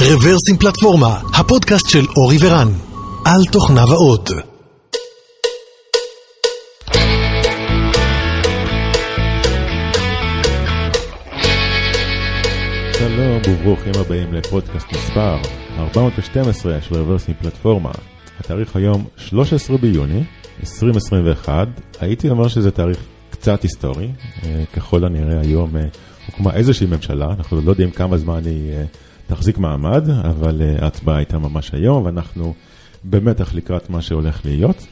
רוורסים פלטפורמה, הפודקאסט של אורי ורן, על תוכניו האות. שלום וברוכים הבאים לפודקאסט מספר 412 של רוורסים פלטפורמה. התאריך היום 13 ביוני 2021, הייתי אומר שזה תאריך קצת היסטורי, אה, ככל הנראה היום אה, הוקמה איזושהי ממשלה, אנחנו לא יודעים כמה זמן היא אה, תחזיק מעמד, אבל ההצבעה הייתה ממש היום ואנחנו במתח לקראת מה שהולך להיות.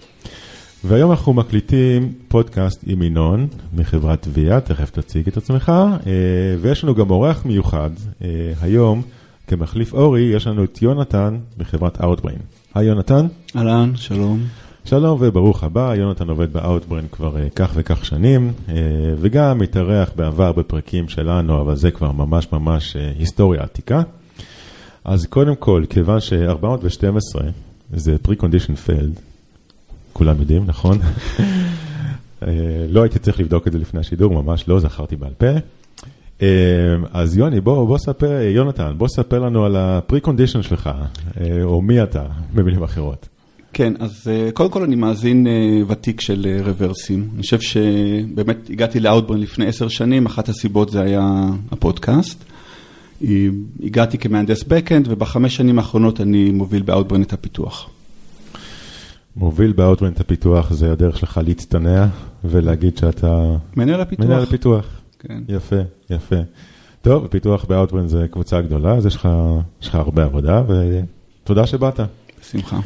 והיום אנחנו מקליטים פודקאסט עם ינון מחברת ויה, תכף תציג את עצמך, ויש לנו גם אורח מיוחד, היום כמחליף אורי, יש לנו את יונתן מחברת Outbrain. היי יונתן. אהלן, שלום. שלום וברוך הבא, יונתן עובד ב-Outbrain כבר uh, כך וכך שנים, uh, וגם התארח בעבר בפרקים שלנו, אבל זה כבר ממש ממש uh, היסטוריה עתיקה. אז קודם כל, כיוון ש-412 זה pre-condition failed, כולם יודעים, נכון? uh, לא הייתי צריך לבדוק את זה לפני השידור, ממש לא, זכרתי בעל פה. Uh, אז יוני, בוא, בוא ספר, יונתן, בוא ספר לנו על ה-pre-condition שלך, או מי אתה, במילים אחרות. כן, אז אה, קודם כל אני מאזין אה, ותיק של אה, רוורסים. אני חושב שבאמת הגעתי לאוטברן לפני עשר שנים, אחת הסיבות זה היה הפודקאסט. הגעתי כמהנדס backend, ובחמש שנים האחרונות אני מוביל ב Outbrain את הפיתוח. מוביל ב Outbrain את הפיתוח זה הדרך שלך להצטנע ולהגיד שאתה... מנהל הפיתוח. מנהל הפיתוח. כן. יפה, יפה. טוב, פיתוח ב Outbrain זה קבוצה גדולה, אז יש לך, יש לך הרבה עבודה, ותודה שבאת. בשמחה.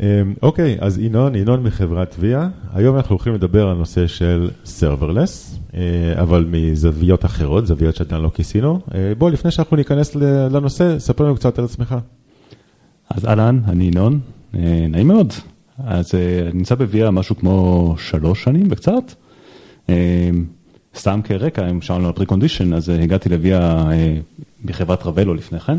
אמ, אוקיי, אז ינון, ינון מחברת ויה, היום אנחנו הולכים לדבר על נושא של serverless, אה, אבל מזוויות אחרות, זוויות שעדיין לא כיסינו. אה, בוא, לפני שאנחנו ניכנס לנושא, ספר לנו קצת על עצמך. אז אהלן, אני ינון, אה, נעים מאוד. אז אני נמצא בוויה משהו כמו שלוש שנים וקצת. סתם כרקע, אם שאלנו על pre-condition, אז הגעתי לוויה בחברת Ravello לפני כן.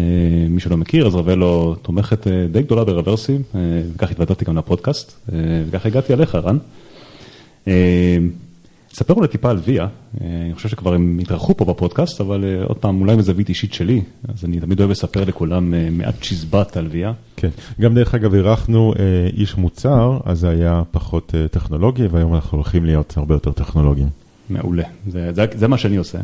אה, מי שלא מכיר, אז Ravello תומכת אה, די גדולה ברברסים, אה, וכך התוודעתי גם לפודקאסט, וכך הגעתי אליך, רן. ספר אולי טיפה על ויה, אני חושב שכבר הם התארחו פה בפודקאסט, אבל עוד פעם, אולי מזווית אישית שלי, אז אני תמיד אוהב לספר לכולם מעט צ'יזבט על ויה. כן, גם דרך אגב אירחנו איש מוצר, אז זה היה פחות טכנולוגי, והיום אנחנו הולכים להיות הרבה יותר טכנולוגיים. מעולה, זה, זה, זה מה שאני עושה.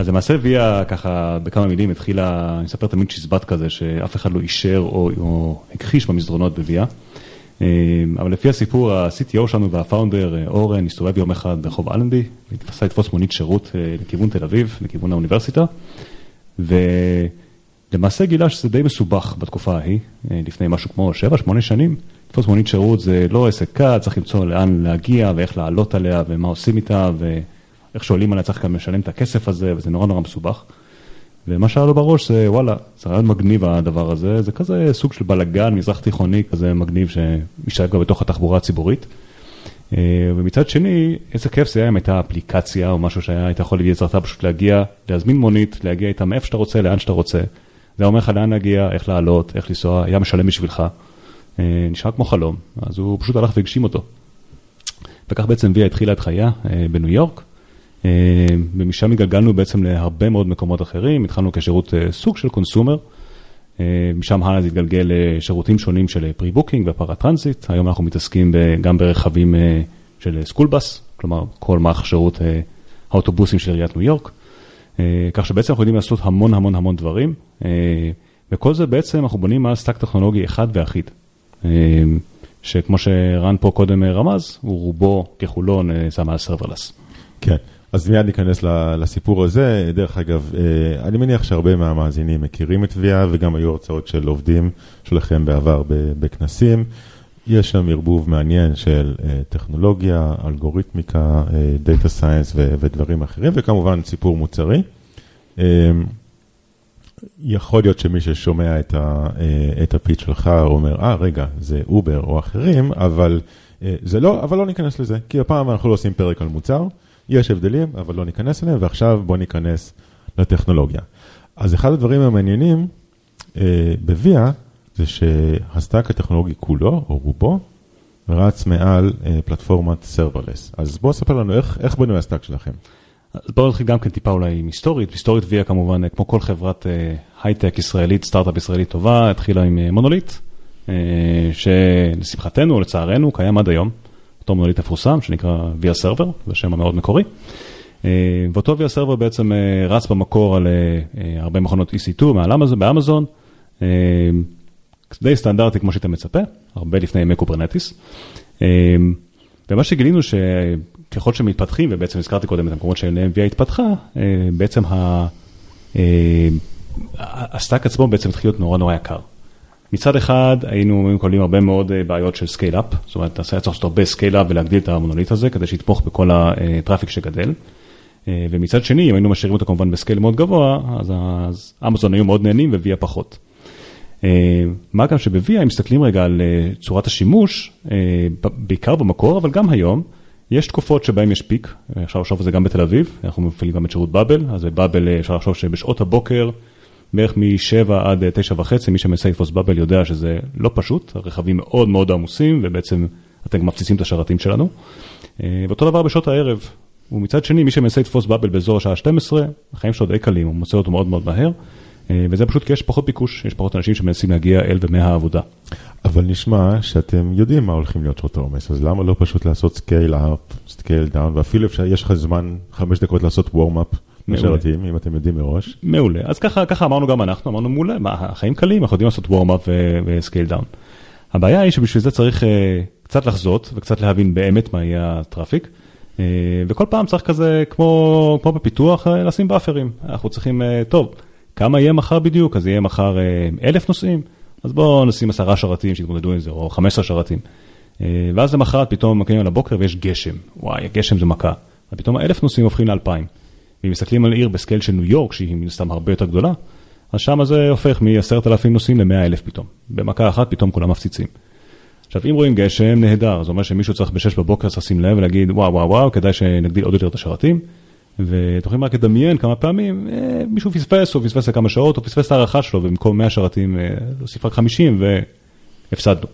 אז למעשה ויה ככה בכמה מילים התחילה, אני אספר תמיד צ'יזבט כזה שאף אחד לא אישר או, או הכחיש במסדרונות בוויה. אה, אבל לפי הסיפור ה-CTO שלנו והפאונדר אה, אורן הסתובב יום אחד ברחוב אלנבי, התפסה לתפוס מונית שירות אה, לכיוון תל אביב, לכיוון האוניברסיטה, ולמעשה גילה שזה די מסובך בתקופה ההיא, לפני משהו כמו 7-8 שנים. לתפוס מונית שירות זה לא עסק קל, צריך למצוא לאן להגיע ואיך לעלות עליה ומה עושים איתה. ו... איך שעולים עליה צריך גם לשלם את הכסף הזה, וזה נורא נורא מסובך. ומה שהיה לו בראש זה וואלה, זה רעיון מגניב הדבר הזה, זה כזה סוג של בלאגן מזרח תיכוני כזה מגניב שמשתלב גם בתוך התחבורה הציבורית. אה, ומצד שני, איזה כיף זה היה אם הייתה אפליקציה או משהו שהיית יכול בעזרתה פשוט להגיע, להזמין מונית, להגיע איתה מאיפה שאתה רוצה, לאן שאתה רוצה. זה אומר לך לאן להגיע, איך לעלות, איך לנסוע, היה משלם בשבילך. אה, נשאר כמו חלום, אז הוא פשוט הלך והגשים אותו. וכך בעצם ויה התחילה את חייה אה, בניו יורק. אה, ומשם התגלגלנו בעצם להרבה מאוד מקומות אחרים, התחלנו כשירות אה, סוג של consumer, אה, משם הלאה זה התגלגל לשירותים שונים של pre-booking ו paratransit, היום אנחנו מתעסקים גם ברכבים של school bus, כלומר כל מערך שירות האוטובוסים של עיריית ניו יורק, כך שבעצם אנחנו יודעים לעשות המון המון המון דברים, וכל זה בעצם אנחנו בונים על stack טכנולוגי אחד ואחיד. שכמו שרן פה קודם רמז, הוא רובו ככולו נעשה מעל serverless. כן, אז מיד ניכנס לסיפור הזה. דרך אגב, אה, אני מניח שהרבה מהמאזינים מכירים את ויה וגם היו הרצאות של עובדים שלכם בעבר בכנסים. יש שם ערבוב מעניין של אה, טכנולוגיה, אלגוריתמיקה, data science ודברים אחרים, וכמובן סיפור מוצרי. אה, יכול להיות שמי ששומע את, ה, את ה-pitch שלך אומר, אה, אה, רגע, זה אובר או אחרים, אבל זה לא, אבל לא ניכנס לזה, כי הפעם אנחנו לא עושים פרק על מוצר. יש הבדלים, אבל לא ניכנס אליהם, ועכשיו בוא ניכנס לטכנולוגיה. אז אחד הדברים המעניינים אה, ב-Via, זה שה-stack הטכנולוגי כולו, או רובו, רץ מעל אה, פלטפורמת serverless. אז בוא ספר לנו איך, איך בנוי ה-stack שלכם. אז בואו נתחיל גם כן טיפה אולי עם היסטורית, היסטורית Via כמובן, כמו כל חברת הייטק ישראלית, סטארט-אפ ישראלית טובה, התחילה עם מונוליט, שלשמחתנו, לצערנו, קיים עד היום, אותו מונוליט מפורסם שנקרא Via Server, זה השם המאוד מקורי. ואותו Via Server בעצם רץ במקור על הרבה מכונות EC2 מעל אמזון, באמזון. די סטנדרטי כמו שאתה מצפה, הרבה לפני ימי Kubernetes. ומה שגילינו שככל שמתפתחים, ובעצם הזכרתי קודם את המקומות שאליהם Via התפתחה, בעצם ה-stack עצמו בעצם התחיל להיות נורא נורא יקר. מצד אחד היינו מקבלים הרבה מאוד בעיות של scale-up, זאת אומרת, היה צריך לעשות הרבה scale-up ולהגדיל את המונוליט הזה כדי שיתמוך בכל ה-traffic שגדל. ומצד שני, אם היינו משאירים אותו כמובן בסקייל מאוד גבוה, אז אמזון היו מאוד נהנים וויה פחות. מה גם שבוויה, אם מסתכלים רגע על צורת השימוש, בעיקר במקור, אבל גם היום, יש תקופות שבהן יש פיק, אפשר לחשוב על זה גם בתל אביב, אנחנו מפעילים גם את שירות באבל, אז בבאבל אפשר לחשוב שבשעות הבוקר, בערך מ-7 עד 9 וחצי, מי שמנסה לתפוס באבל יודע שזה לא פשוט, הרכבים מאוד מאוד עמוסים, ובעצם אתם מפציצים את השרתים שלנו. ואותו דבר בשעות הערב, ומצד שני, מי שמנסה לתפוס באבל באזור השעה 12, החיים שלו די קלים, הוא מוצא אותו מאוד מאוד מהר. וזה פשוט כי יש פחות ביקוש, יש פחות אנשים שמנסים להגיע אל ומהעבודה. אבל נשמע שאתם יודעים מה הולכים להיות שעות העומס, אז למה לא פשוט לעשות scale up, scale down, ואפילו אפשר, יש לך זמן, חמש דקות לעשות warm up לשרתים, אם אתם יודעים מראש. מעולה, אז ככה, ככה אמרנו גם אנחנו, אמרנו מעולה, מה, החיים קלים, אנחנו יודעים לעשות warm up ו-scale down. הבעיה היא שבשביל זה צריך קצת לחזות וקצת להבין באמת מה יהיה ה-traffic. וכל פעם צריך כזה, כמו, כמו בפיתוח, לשים buffers. אנחנו צריכים, טוב. כמה יהיה מחר בדיוק? אז יהיה מחר אלף נוסעים, אז בואו נשים עשרה שרתים שיתמודדו עם זה, או חמש עשרה שרתים. ואז למחרת פתאום מגיעים לבוקר ויש גשם, וואי, הגשם זה מכה. ופתאום האלף נוסעים הופכים לאלפיים. ואם מסתכלים על עיר ב-scale של ניו יורק, שהיא מן הסתם הרבה יותר גדולה, אז שם זה הופך מעשרת אלפים נוסעים למאה אלף פתאום. במכה אחת פתאום כולם מפציצים. עכשיו, אם רואים גשם, נהדר, זה אומר שמישהו צריך בשש בבוקר צריך לשים לב ולהגיד, וואו, וואו, וואו, כדאי שנגדיל עוד יותר את השרתים. ואתם יכולים רק לדמיין כמה פעמים, מישהו פספס, או פספס לכמה שעות, או פספס את הערכה שלו, ובמקום 100 שרתים, להוסיף רק 50, והפסדנו.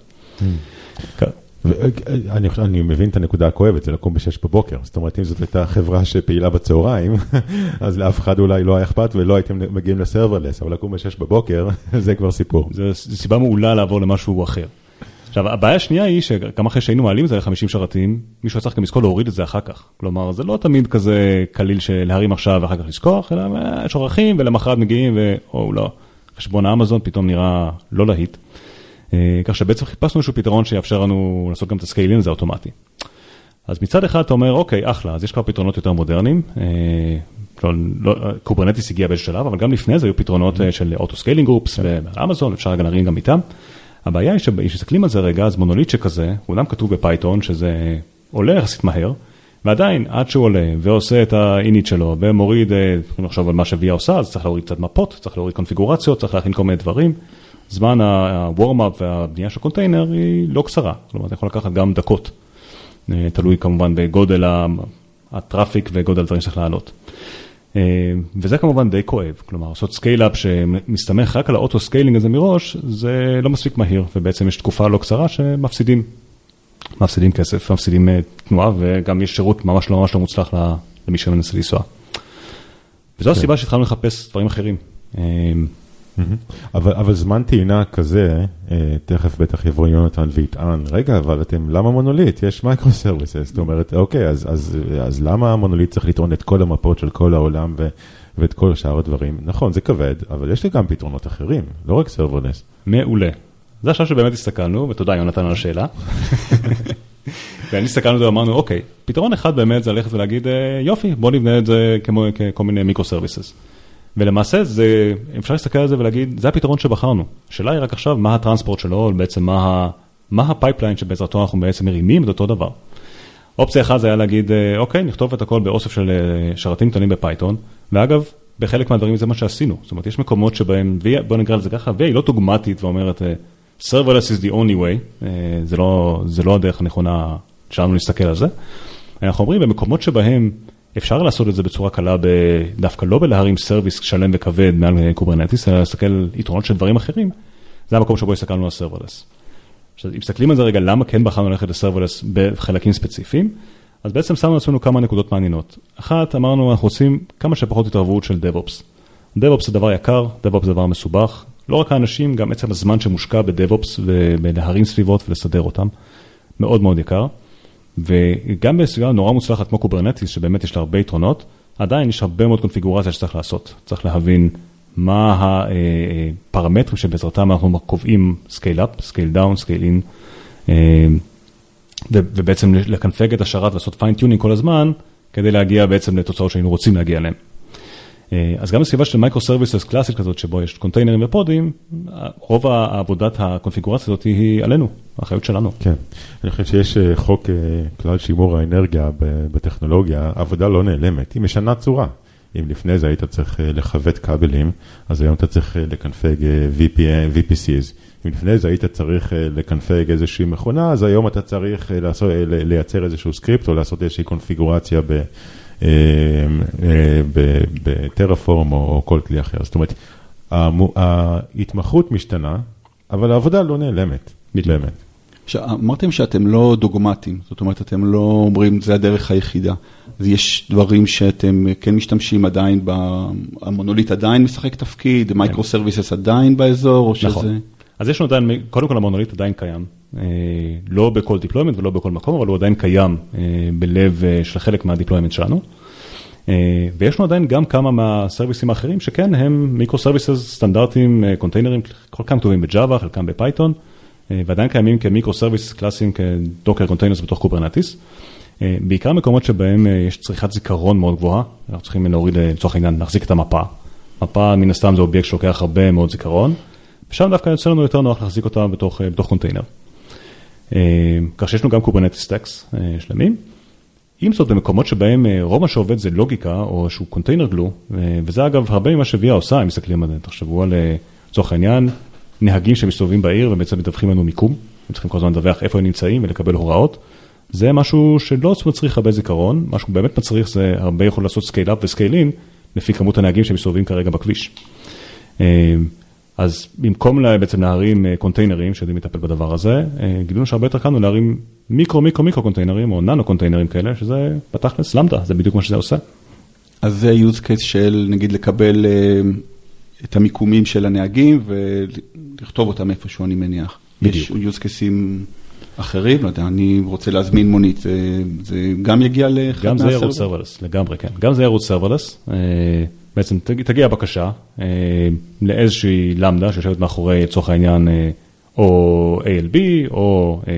אני מבין את הנקודה הכואבת, זה לקום בשש בבוקר, זאת אומרת, אם זאת הייתה חברה שפעילה בצהריים, אז לאף אחד אולי לא היה אכפת ולא הייתם מגיעים לסרברלס, אבל לקום בשש בבוקר, זה כבר סיפור. זו סיבה מעולה לעבור למשהו אחר. עכשיו, הבעיה השנייה היא שגם אחרי שהיינו מעלים את זה ל-50 שרתים, מישהו צריך גם לזכור להוריד את זה אחר כך. כלומר, זה לא תמיד כזה קליל של להרים עכשיו ואחר כך לשכוח, אלא יש עורכים ולמחרת מגיעים ואו לא, חשבון האמזון פתאום נראה לא להיט. כך שבעצם חיפשנו איזשהו פתרון שיאפשר לנו לעשות גם את הסקיילין הזה אוטומטי. אז מצד אחד אתה אומר, אוקיי, אחלה, אז יש כבר פתרונות יותר מודרניים. Kubernetes הגיע באיזשהו שלב, אבל גם לפני זה היו פתרונות של auto-scaling groups באמזון, אפשר רגע להרים גם איתם. הבעיה היא שמסתכלים על זה רגע, אז מונוליט שכזה, הוא אומנם כתוב ב-Python שזה עולה יחסית מהר, ועדיין עד שהוא עולה ועושה את ה-init שלו ומוריד, לחשוב על מה ש-Via עושה, אז צריך להוריד קצת מפות, צריך להוריד קונפיגורציות, צריך להכין כל מיני דברים. זמן ה-warm-up והבנייה של קונטיינר היא לא קצרה, כלומר אתה יכול לקחת גם דקות, תלוי כמובן בגודל ה-traffic וגודל הדברים שצריך לעלות. וזה כמובן די כואב, כלומר לעשות scale-up שמסתמך רק על ה-auto-scaling הזה מראש, זה לא מספיק מהיר, ובעצם יש תקופה לא קצרה שמפסידים, מפסידים כסף, מפסידים תנועה, וגם יש שירות ממש לא ממש לא מוצלח למי שמנסה לנסוע. וזו הסיבה שהתחלנו לחפש דברים אחרים. אבל, אבל זמן טעינה כזה, תכף בטח יבוא יונתן ויטען, רגע, אבל אתם, למה מונוליט? יש microservices, זאת אומרת, אוקיי, אז, אז, אז למה המונוליט צריך לטעון את כל המפות של כל העולם ו, ואת כל שאר הדברים? נכון, זה כבד, אבל יש לי גם פתרונות אחרים, לא רק serverless. מעולה. זה השלב שבאמת הסתכלנו, ותודה יונתן על השאלה. ואני הסתכלנו ואמרנו, אוקיי, פתרון אחד באמת זה ללכת ולהגיד, יופי, בוא נבנה את זה כמו כל מיני microservices. ולמעשה זה, אפשר להסתכל על זה ולהגיד, זה הפתרון שבחרנו. השאלה היא רק עכשיו, מה ה-transport שלו, בעצם מה, מה ה-pipeline שבעזרתו אנחנו בעצם מרימים את אותו דבר. אופציה אחת זה היה להגיד, אוקיי, נכתוב את הכל באוסף של שרתים קטנים ב-Python, ואגב, בחלק מהדברים זה מה שעשינו. זאת אומרת, יש מקומות שבהם, בוא נקרא לזה ככה, Via לא דוגמטית ואומרת, serverless is the only way, זה לא, זה לא הדרך הנכונה שלנו להסתכל על זה. אנחנו אומרים, במקומות שבהם אפשר לעשות את זה בצורה קלה, דווקא לא בלהרים service שלם וכבד מעל Kubernetes, אלא להסתכל על יתרונות של דברים אחרים, זה המקום שבו הסתכלנו על serverless. עכשיו, אם מסתכלים על זה רגע, למה כן בחרנו ללכת ל-serverless בחלקים ספציפיים, אז בעצם שמנו לעצמנו כמה נקודות מעניינות. אחת, אמרנו, אנחנו רוצים כמה שפחות התערבות של DevOps. DevOps זה דבר יקר, DevOps זה דבר מסובך. לא רק האנשים, גם עצם הזמן שמושקע ב-DevOps ובלהרים סביבות ולסדר אותם. מאוד מאוד יקר. וגם בסביבה נורא מוצלחת כמו Kubernetes, שבאמת יש לה הרבה יתרונות, עדיין יש הרבה מאוד קונפיגורציה שצריך לעשות. צריך להבין מה הפרמטרים שבעזרתם אנחנו קובעים scale up, scale down, scale in, ובעצם לקנפג את השרת ולעשות fine-tuning כל הזמן, כדי להגיע בעצם לתוצאות שהיינו רוצים להגיע אליהן. אה, אז גם בסביבה של microservices קלאסית כזאת, שבו יש קונטיינרים ופודים, רוב העבודת הקונפיגורציה הזאת היא עלינו, האחריות שלנו. כן, אני חושב שיש אה, חוק אה, כלל שימור האנרגיה בטכנולוגיה, עבודה לא נעלמת, היא משנה צורה. אם לפני זה היית צריך לכבד כבלים, אז היום אתה צריך לקנפג VPCs. אם לפני זה היית צריך לקנפג איזושהי מכונה, אז היום אתה צריך לעשות, לייצר איזשהו סקריפט או לעשות איזושהי קונפיגורציה ב... אה, אה, ב-Terraform או כל כלי אחר. זאת אומרת, ההתמחות משתנה, אבל העבודה לא נעלמת, באמת. אמרתם שאתם לא דוגמטיים, זאת אומרת, אתם לא אומרים, זה הדרך היחידה. אז יש דברים שאתם כן משתמשים עדיין, המונוליט עדיין משחק תפקיד, microservices עדיין באזור, או שזה... אז יש לנו עדיין, קודם כל המונוליט עדיין קיים, אה, לא בכל deployment ולא בכל מקום, אבל הוא עדיין קיים אה, בלב, אה, של חלק מה-deployment שלנו. ויש לנו עדיין גם כמה מהסרוויסים האחרים שכן הם micro services סטנדרטיים, קונטיינרים, חלקם כתובים ב-Java, חלקם ב-Python, ועדיין קיימים כ-micro services קלאסיים כ-Docker containers בתוך Kubernetes. בעיקר מקומות שבהם יש צריכת זיכרון מאוד גבוהה, אנחנו צריכים להוריד לצורך העניין להחזיק את המפה. מפה מן הסתם זה אובייקט שלוקח הרבה מאוד זיכרון. ושם דווקא יוצא לנו יותר נוח להחזיק אותה בתוך, אה, בתוך קונטיינר. אה, כך שיש לנו גם Kubernetes stacks אה, שלמים. עם זאת, במקומות שבהם רוב מה שעובד זה לוגיקה או איזשהו container glue, וזה אגב הרבה ממה ש-Via עושה, אם מסתכלים על זה, תחשבו על, לצורך העניין, נהגים שמסתובבים בעיר ובעצם מדווחים לנו מיקום, הם צריכים כל הזמן לדווח איפה הם נמצאים ולקבל הוראות. זה משהו שלא מצריך הרבה זיכרון, מה שהוא באמת מצריך זה הרבה יכול לעשות scale up ו-scale in, לפי כמות הנהגים שמסתובבים כרגע בכביש. אז במקום בעצם להרים אה, קונטיינרים שיודעים לטפל בדבר הזה, אה, גילינו שהרבה יותר קל להרים micro micro micro קונטיינרים או ננו קונטיינרים כאלה, שזה בתכלס למדה, זה בדיוק מה שזה עושה. אז זה use case של נגיד לקבל אה, את המיקומים של הנהגים ולכתוב אותם איפשהו אני מניח. בדיוק. יש use cases אחרים, לא יודע, אני רוצה להזמין מונית, זה, גם יגיע לאחד מה-server? גם זה ירוץ serverless, לגמרי כן. גם זה ירוץ serverless. בעצם תגיע בקשה אה, לאיזושהי למדה שיושבת מאחורי, לצורך העניין, אה, או ALB או אה,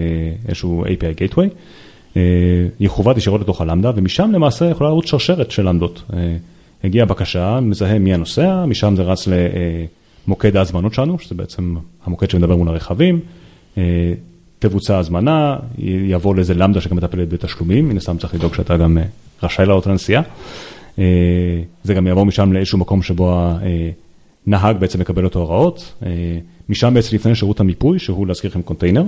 איזשהו API Gateway, יכוות ישירות לתוך הלמדה, ומשם למעשה יכולה לרוץ שרשרת של למדות. הגיעה בקשה, מזהה מי הנוסע, משם זה רץ למוקד ההזמנות שלנו, שזה בעצם המוקד שמדבר מול הרכבים. תבוצע הזמנה, יעבור לאיזה למדה שגם מטפלת בתשלומים, מן הסתם צריך לדאוג שאתה גם רשאי לעלות לנסיעה. אה, זה גם יעבור משם לאיזשהו מקום שבו הנהג בעצם מקבל אותו הוראות. אה, משם בעצם לפני שירות המיפוי, שהוא להזכיר לכם קונטיינר.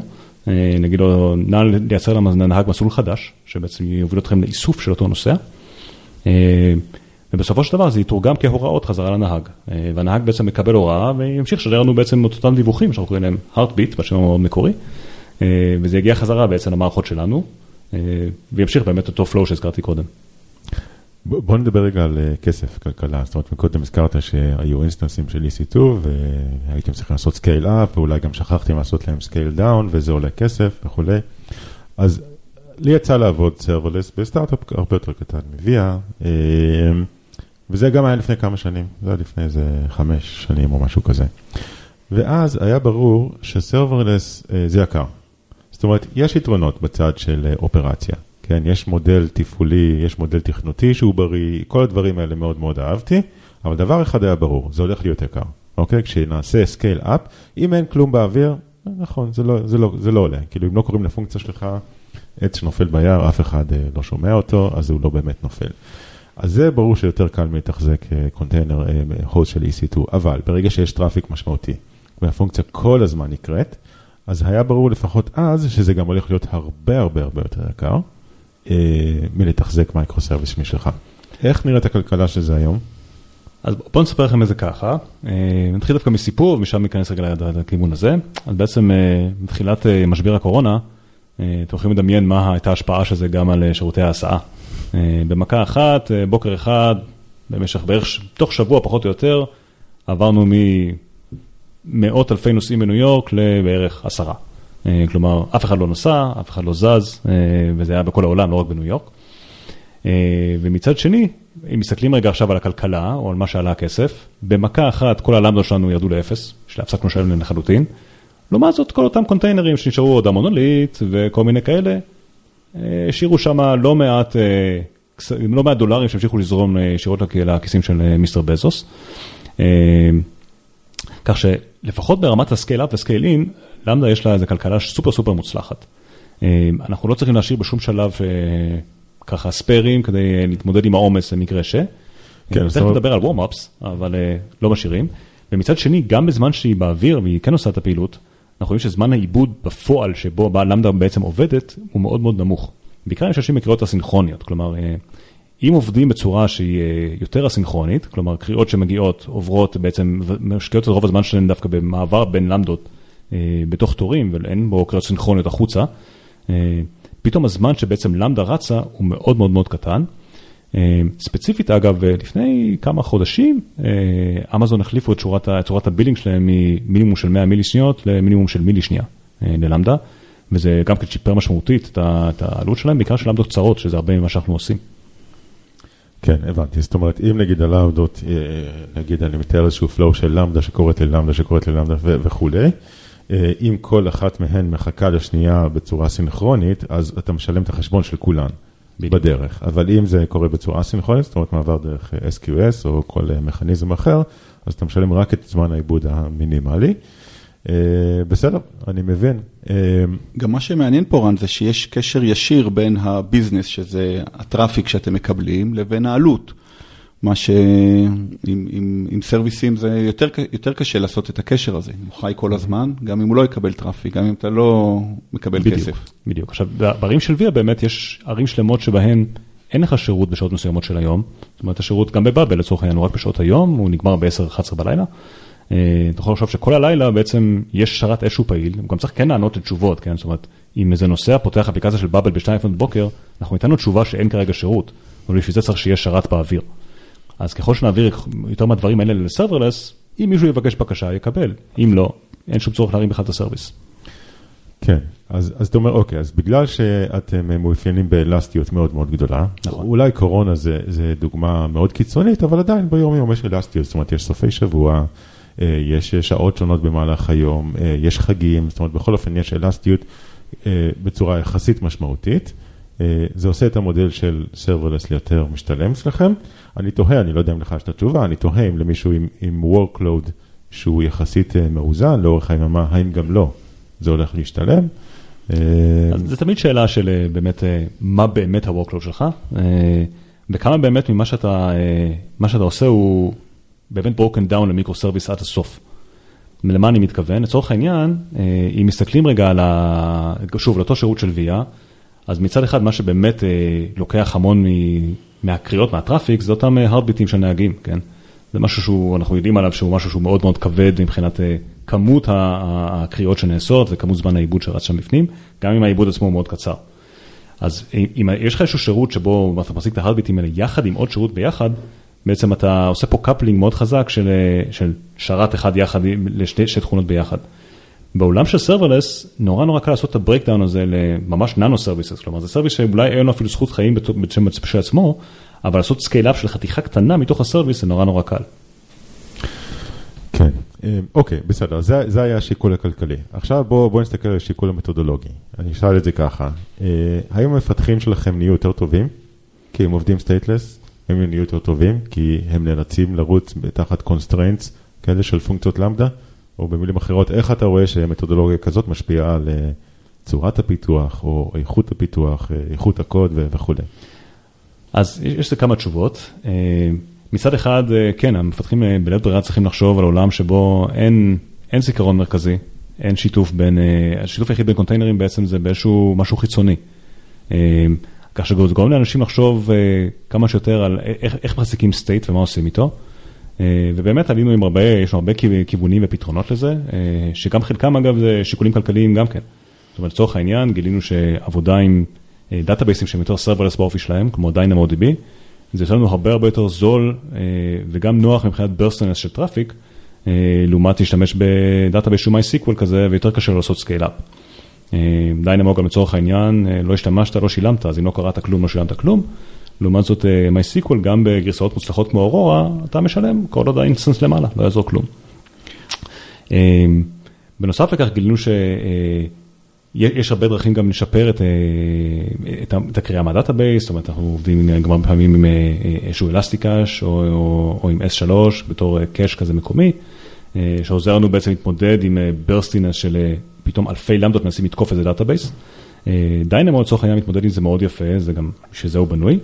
אה, נגיד לו, נא לייצר לנהג מסלול חדש, שבעצם יוביל אתכם לאיסוף של אותו נוסע. ובסופו של דבר זה יתורגם כהוראות חזרה לנהג. והנהג בעצם מקבל הוראה וימשיך לשדר לנו בעצם את אותם דיווחים שאנחנו קוראים להם heartbeat בשם המאוד מקורי. וזה יגיע חזרה בעצם למערכות שלנו, וימשיך באמת אותו flow שהזכרתי קודם. בוא נדבר רגע על אה, כסף, כלכלה. זאת אומרת, קודם הזכרת שהיו instance-ים של EC2 והייתם צריכים לעשות scale up, ואולי גם שכחתם לעשות להם scale down, וזה עולה כסף וכולי. אז לי יצא לעבוד serverless בסטארט-אפ הרבה יותר קטן מ-Via, אה, וזה גם היה לפני כמה שנים, זה היה לפני איזה חמש שנים או משהו כזה. ואז היה ברור ש-serverless אה, זה יקר. זאת אומרת, יש יתרונות בצד של operation. כן, יש מודל תפעולי, יש מודל תכנותי שהוא בריא, כל הדברים האלה מאוד מאוד אהבתי, אבל דבר אחד היה ברור, זה הולך להיות יקר, אוקיי? כשנעשה scale up, אם אין כלום באוויר, נכון, זה לא, זה לא, זה לא עולה, כאילו אם לא קוראים לפונקציה שלך עץ שנופל ביער, אף אחד אה, לא שומע אותו, אז הוא לא באמת נופל. אז זה ברור שיותר קל מתחזק קונטיינר, host של EC2, אבל ברגע שיש traffic משמעותי, והפונקציה כל הזמן נקראת, אז היה ברור לפחות אז שזה גם הולך להיות הרבה הרבה הרבה יותר יקר. אה, מלתחזק micro service משלך. איך נראית הכלכלה של זה היום? אז בואו נספר לכם את זה ככה, אה, נתחיל דווקא מסיפור ומשם ניכנס רגע לכיוון הזה. אז בעצם מתחילת אה, משבר הקורונה, אתם יכולים לדמיין מה הייתה ההשפעה של זה גם על שירותי ההסעה. במכה אחת, בוקר אחד, במשך בערך, תוך שבוע פחות או יותר, עברנו ממאות אלפי נוסעים בניו יורק לבערך עשרה. כלומר, אף אחד לא נסע, אף אחד לא זז, וזה היה בכל העולם, לא רק בניו יורק. ומצד שני, אם מסתכלים רגע עכשיו על הכלכלה, או על מה שעלה הכסף, במכה אחת כל הלמדות שלנו ירדו לאפס, שהפסקנו לשלם להם לחלוטין. לעומת זאת, כל אותם קונטיינרים שנשארו עוד המונוליט וכל מיני כאלה, השאירו שם לא מעט, לא מעט דולרים שהמשיכו לזרום ישירות לכיסים של מיסטר בזוס. כך שלפחות ברמת הסקייל-אפ וסקייל-אין, למדה יש לה איזה כלכלה סופר סופר מוצלחת. אנחנו לא צריכים להשאיר בשום שלב ככה ספיירים כדי להתמודד עם העומס למקרה ש. כן, תכף נדבר על warm-ups, אבל לא משאירים. ומצד שני, גם בזמן שהיא באוויר והיא כן עושה את הפעילות, אנחנו רואים שזמן העיבוד בפועל שבו למדה בעצם עובדת, הוא מאוד מאוד נמוך. בעיקר אם יש קריאות אסינכרוניות, כלומר, אם עובדים בצורה שהיא יותר אסינכרונית, כלומר קריאות שמגיעות, עוברות בעצם, משקיעות את רוב הזמן שלהן דווקא במעבר בין למדות בתוך תורים, ואין בו קריאות סינכרוניות החוצה. פתאום הזמן שבעצם למדה רצה הוא מאוד מאוד מאוד קטן. ספציפית אגב, לפני כמה חודשים, אמזון החליפו את שורת, צורת ה-billing שלהם ממינימום של 100 מילי שניות למינימום של מילי שנייה ללמדה, וזה גם כן שיפר משמעותית את העלות שלהם, בעיקר של למדות קצרות, שזה הרבה ממה שאנחנו עושים. כן, הבנתי. זאת אומרת, אם נגיד הלמדות, נגיד אני מתאר איזשהו flow של למדה שקוראת ללמדה שקוראת ללמדה וכולי, אם כל אחת מהן מחכה לשנייה בצורה סינכרונית, אז אתה משלם את החשבון של כולן בדרך. אבל אם זה קורה בצורה אסינכרונית, זאת אומרת מעבר דרך SQS או כל מכניזם אחר, אז אתה משלם רק את זמן העיבוד המינימלי. בסדר, אני מבין. גם מה שמעניין פה, רן, זה שיש קשר ישיר בין ה-business, שזה ה-traffic שאתם מקבלים, לבין העלות. מה שעם סרוויסים זה יותר, יותר קשה לעשות את הקשר הזה, הוא חי כל הזמן, גם אם הוא לא יקבל traffic, גם אם אתה לא מקבל בדיוק, כסף. בדיוק, עכשיו בערים של ויה באמת יש ערים שלמות שבהן אין לך שירות בשעות מסוימות של היום, זאת אומרת השירות גם בבאבל לצורך העניין הוא רק בשעות היום, הוא נגמר ב-10-11 בלילה. אתה יכול לחשוב שכל הלילה בעצם יש שרת איזשהו פעיל, הוא גם צריך כן לענות לתשובות, כן, זאת אומרת, אם איזה נוסע פותח אפליקציה של באבל ב-2 לפנות בוקר, אנחנו ניתן לו תשובה שאין כרגע שירות, אבל בשביל זה צריך שיהיה שרת באוויר. אז ככל שנעביר יותר מהדברים האלה לסרברלס, אם מישהו יבקש בקשה, יקבל. אם לא, אין שום צורך להרים בכלל את הסרוויס. כן, אז, אז אתה אומר, אוקיי, אז בגלל שאתם מאופיינים באלסטיות מאוד מאוד גדולה, נכון. אולי קורונה זה, זה דוגמה מאוד קיצונית, אבל עדיין ביום יום יש אלסטיות, זאת אומרת, יש סופי שבוע, יש שעות שונות במהלך היום, יש חגים, זאת אומרת, בכל אופן יש אלסטיות בצורה יחסית משמעותית. זה עושה את המודל של serverless ליותר משתלם אצלכם. אני תוהה, אני לא יודע אם לך יש את התשובה, אני תוהה אם למישהו עם, עם workload שהוא יחסית מאוזן לאורך היממה, האם גם לא, זה הולך להשתלם. אז זה תמיד שאלה של באמת, מה באמת ה-workload שלך, וכמה באמת ממה שאתה, שאתה עושה הוא באמת broken down ל-micro service עד הסוף. למה אני מתכוון? לצורך העניין, אם מסתכלים רגע על ה... שוב, על אותו שירות של Via, אז מצד אחד, מה שבאמת לוקח המון מהקריאות, מה-traffic, זה אותם heartbeat-ים של נהגים, כן? זה משהו שהוא, אנחנו יודעים עליו שהוא משהו שהוא מאוד מאוד כבד מבחינת כמות הקריאות שנעשות וכמות זמן העיבוד שרץ שם בפנים, גם אם העיבוד עצמו הוא מאוד קצר. אז אם יש לך איזשהו שירות שבו אתה מחזיק את ה-heartbeat-ים האלה יחד עם עוד שירות ביחד, בעצם אתה עושה פה coupling מאוד חזק של, של שרת אחד יחד לשתי תכונות ביחד. בעולם של serverless, נורא נורא קל לעשות את ה-breakdown הזה לממש nano services, כלומר זה service שאולי אין לו אפילו זכות חיים בשם עצמו, אבל לעשות scale-up של חתיכה קטנה מתוך ה service זה נורא נורא קל. כן, אוקיי, בסדר, זה, זה היה השיקול הכלכלי. עכשיו בואו בוא נסתכל על השיקול המתודולוגי. אני אשאל את זה ככה, האם המפתחים שלכם נהיו יותר טובים? כי הם עובדים stateless, הם נהיו יותר טובים, כי הם נאלצים לרוץ תחת constraints כאלה של פונקציות Lambda? או במילים אחרות, איך אתה רואה שמתודולוגיה כזאת משפיעה על צורת הפיתוח, או איכות הפיתוח, איכות הקוד וכו'. אז יש לזה כמה תשובות. מצד אחד, כן, המפתחים בלית ברירה צריכים לחשוב על עולם שבו אין, אין זיכרון מרכזי, אין שיתוף בין, השיתוף היחיד בין קונטיינרים בעצם זה באיזשהו משהו חיצוני. כך שזה גורם לאנשים לחשוב כמה שיותר על איך, איך מחזיקים סטייט ומה עושים איתו. ובאמת עלינו עם הרבה, יש לנו הרבה כיוונים ופתרונות לזה, שגם חלקם אגב זה שיקולים כלכליים גם כן. זאת אומרת, לצורך העניין, גילינו שעבודה עם דאטאבייסים שהם יותר serverless באופי שלהם, כמו DynamoDB, זה יוצא לנו הרבה הרבה יותר זול וגם נוח מבחינת burstiness של traffic, לעומת להשתמש ב database שהוא MySQL כזה, ויותר קשה לעשות scale-up. Dynamo גם לצורך העניין, לא השתמשת, לא שילמת, אז אם לא קראת כלום, לא שילמת כלום. לעומת זאת, MySQL, גם בגרסאות מוצלחות כמו אורורה, אתה משלם כל עוד ה instance למעלה, לא יעזור כלום. בנוסף לכך גילינו שיש הרבה דרכים גם לשפר את, את הקריאה מה database, זאת אומרת אנחנו עובדים גם הרבה פעמים עם איזשהו ElastiCache או, או, או עם S3 בתור cache כזה מקומי, שעוזר לנו בעצם להתמודד עם burstiness של פתאום אלפי למדות מנסים לתקוף איזה database. Dynamo לצורך העניין מתמודד עם זה מאוד יפה, זה גם, שזה הוא בנוי.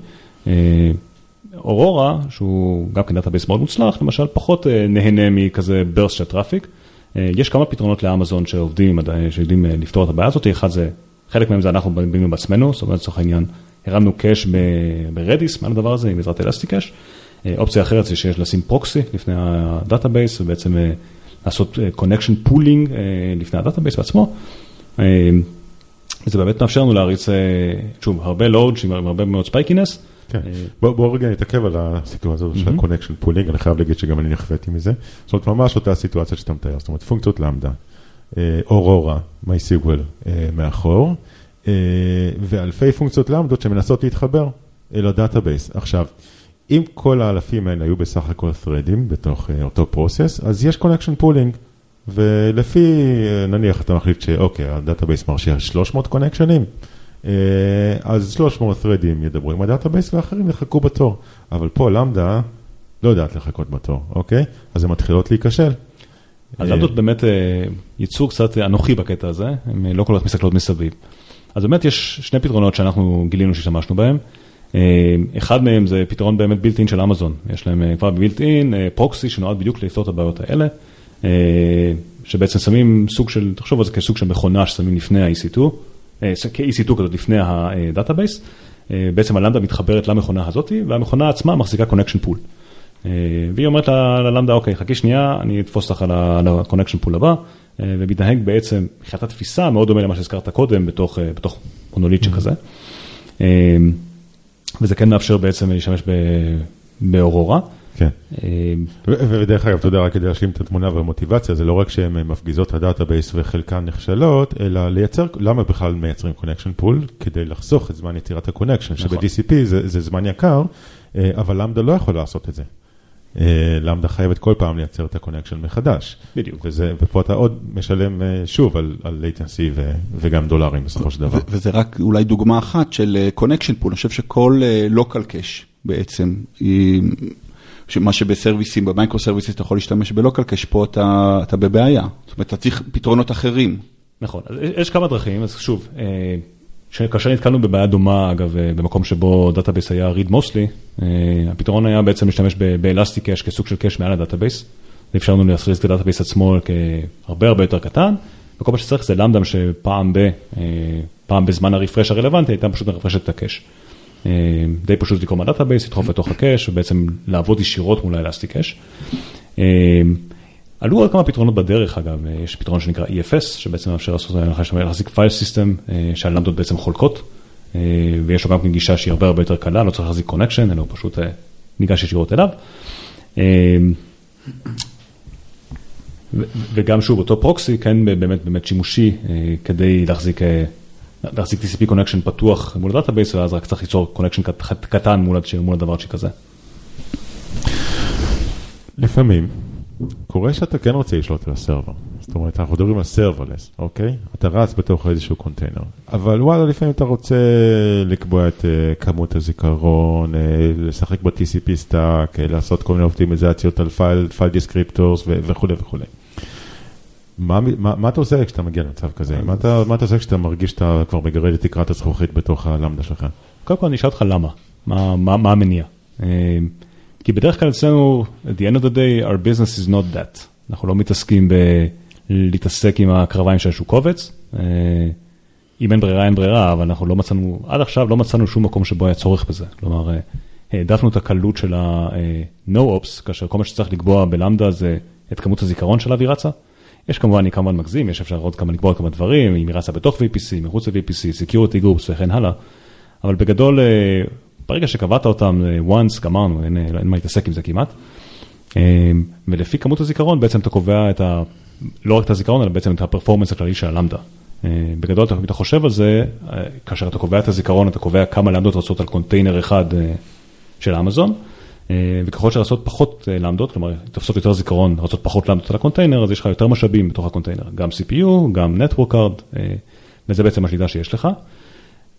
אורורה, שהוא גם כן database מאוד מוצלח, למשל פחות נהנה מכזה burst של traffic. יש כמה פתרונות לאמזון שעובדים, שיודעים לפתור את הבעיה הזאת, אחד זה, חלק מהם זה אנחנו בנינו בעצמנו, זאת אומרת לצורך העניין, הרמנו cache ב Redis מעל הדבר הזה עם בעזרת ElastiCache. אופציה אחרת זה שיש לשים proxy לפני ה database ובעצם לעשות connection pooling לפני ה database בעצמו. זה באמת מאפשר לנו להריץ, שוב, הרבה load עם הרבה מאוד spikiness. כן, בוא רגע נתעכב על הסיטואציה הזאת של ה-connection pooling, אני חייב להגיד שגם אני נכוויתי מזה. זאת אומרת, ממש אותה סיטואציה שאתה מתאר, זאת אומרת, פונקציות Lambda, Aurora, MySQL מאחור, ואלפי פונקציות למדות שמנסות להתחבר אל ה database. עכשיו, אם כל האלפים האלה היו בסך הכל threadים בתוך אותו process, אז יש connection pooling, ולפי, נניח אתה מחליט שאוקיי, ה database מרשה 300 קונקשנים, אז 300 threadים ידברו עם ה database ואחרים יחכו בתור, אבל פה Lambda לא יודעת לחכות בתור, אוקיי? אז הן מתחילות להיכשל. אז למדות באמת ייצור קצת אנוכי בקטע הזה, הן לא כל כך מסתכלות מסביב. אז באמת יש שני פתרונות שאנחנו גילינו שהשתמשנו בהם. אחד מהם זה פתרון באמת built-in של אמזון, יש להם כבר ב built-in proxy שנועד בדיוק לפתור את הבעיות האלה, שבעצם שמים סוג של, תחשוב על זה כסוג של מכונה ששמים לפני ה-EC2, כ-EC2 כזאת לפני ה database, בעצם ה Lambda מתחברת למכונה הזאת והמכונה עצמה מחזיקה connection pool. והיא אומרת ל Lambda, אוקיי, חכי שנייה, אני אתפוס אותך על ה-connection pool הבא, ומתנהג בעצם, מבחינת התפיסה, מאוד דומה למה שהזכרת קודם, בתוך מונוליט שכזה. וזה כן מאפשר בעצם להשתמש באורורה. כן, ודרך אגב, אתה יודע, רק כדי להשלים את התמונה והמוטיבציה, זה לא רק שהן מפגיזות את ה database וחלקן נכשלות, אלא לייצר, למה בכלל מייצרים connection pool? כדי לחסוך את זמן יצירת ה connection, שב-TCP זה זמן יקר, אבל Lambda לא יכול לעשות את זה. Lambda חייבת כל פעם לייצר את ה connection מחדש. בדיוק. ופה אתה עוד משלם שוב על latency וגם דולרים בסופו של דבר. וזה רק אולי דוגמה אחת של connection pool, אני חושב שכל local cache בעצם, מה שבסרוויסים, במייקרו סרוויסים אתה יכול להשתמש ב local cache, פה אתה בבעיה. זאת אומרת, אתה צריך פתרונות אחרים. נכון, יש כמה דרכים, אז שוב, כאשר נתקלנו בבעיה דומה, אגב, במקום שבו database היה read mostly, הפתרון היה בעצם להשתמש ב ElastiCache כסוג של cache מעל ה database. זה אפשר לנו להחזיק את ה database עצמו כהרבה הרבה יותר קטן, וכל מה שצריך זה Lambda שפעם בזמן ה refresh הרלוונטי הייתה פשוט מרפרשת את ה cache. די פשוט לקרוא מה database, לדחוף לתוך ה cache ובעצם לעבוד ישירות מול ה ElastiCache. עלו עוד כמה פתרונות בדרך אגב, יש פתרון שנקרא EFS שבעצם מאפשר לעשות, להחזיק file system שהלמדות בעצם חולקות ויש לו גם גישה שהיא הרבה הרבה יותר קלה, לא צריך להחזיק connection, אלא הוא פשוט ניגש ישירות אליו. וגם שוב אותו proxy כן באמת באמת שימושי כדי להחזיק להחזיק TCP connection פתוח מול ה database, ואז רק צריך ליצור connection קטן מול הדבר שכזה. לפעמים, קורה שאתה כן רוצה לשלוט על ה server. זאת אומרת, אנחנו מדברים על serverless, אוקיי? אתה רץ בתוך איזשהו קונטיינר. אבל וואלה, לפעמים אתה רוצה לקבוע את כמות הזיכרון, לשחק ב-TCP stack, לעשות כל מיני אופטימיזציות על file descriptors וכולי וכולי. מה אתה עושה כשאתה מגיע למצב כזה? מה אתה עושה כשאתה מרגיש שאתה כבר מגרד את תקרת הזכוכית בתוך ה Lambda שלך? קודם כל אני אשאל אותך למה, מה המניע? כי בדרך כלל אצלנו, at the end of the day, our business is not that. אנחנו לא מתעסקים בלהתעסק עם הקרביים של איזשהו קובץ. אם אין ברירה, אין ברירה, אבל אנחנו לא מצאנו, עד עכשיו לא מצאנו שום מקום שבו היה צורך בזה. כלומר, העדפנו את הקלות של ה-no-ops, כאשר כל מה שצריך לקבוע בלמדה זה את כמות הזיכרון שעליו היא רצה. יש כמובן, אני כמובן מגזים, יש אפשר עוד כמה לקבוע כמה דברים, אם היא רצה בתוך VPC, מחוץ ל-VPC, Security Groups וכן הלאה, אבל בגדול, אה, ברגע שקבעת אותם אה, once, גמרנו, אין, אין מה להתעסק עם זה כמעט. אה, ולפי כמות הזיכרון בעצם אתה קובע את ה... לא רק את הזיכרון, אלא בעצם את ה performance הכללי של ה Lambda. בגדול, אם אתה חושב על זה, כאשר אתה קובע את הזיכרון, אתה קובע כמה למדות רצות על קונטיינר אחד של אמזון. אה, וככל שרצות פחות אה, למדות, כלומר תופסות יותר זיכרון, רצות פחות למדות על הקונטיינר, אז יש לך יותר משאבים בתוך הקונטיינר, גם CPU, גם Network Card, אה, וזה בעצם השליטה שיש לך.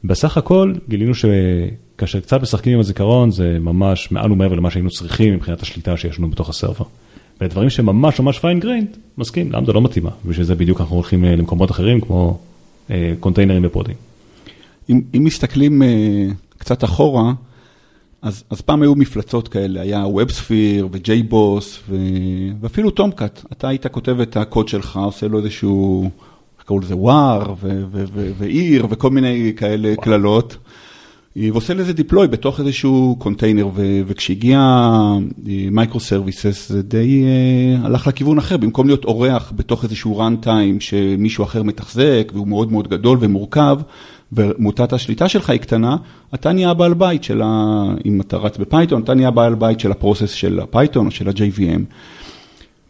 בסך הכל גילינו שכאשר קצת משחקים עם הזיכרון זה ממש מעל ומעבר למה שהיינו צריכים מבחינת השליטה שיש לנו בתוך ה server. ודברים שממש ממש fine grained, מסכים, Lambda לא מתאימה, בשביל זה בדיוק אנחנו הולכים למקומות אחרים כמו קונטיינרים ופודים. אם, אם מסתכלים קצת אחורה, אז, אז פעם היו מפלצות כאלה, היה WebSphere ו-JBoss ו... ואפילו Tomcat. אתה היית כותב את הקוד שלך, עושה לו איזשהו, קראו לזה, וואר ועיר וכל מיני כאלה קללות. ועושה לזה deploy בתוך איזשהו קונטיינר, וכשהגיע microservices זה די אה, הלך לכיוון אחר, במקום להיות אורח בתוך איזשהו runtime שמישהו אחר מתחזק והוא מאוד מאוד גדול ומורכב, ומוטת השליטה שלך היא קטנה, אתה נהיה בעל בית של ה... אם אתה רץ ב Python, אתה נהיה בעל בית של ה process של ה Python או של ה-JVM.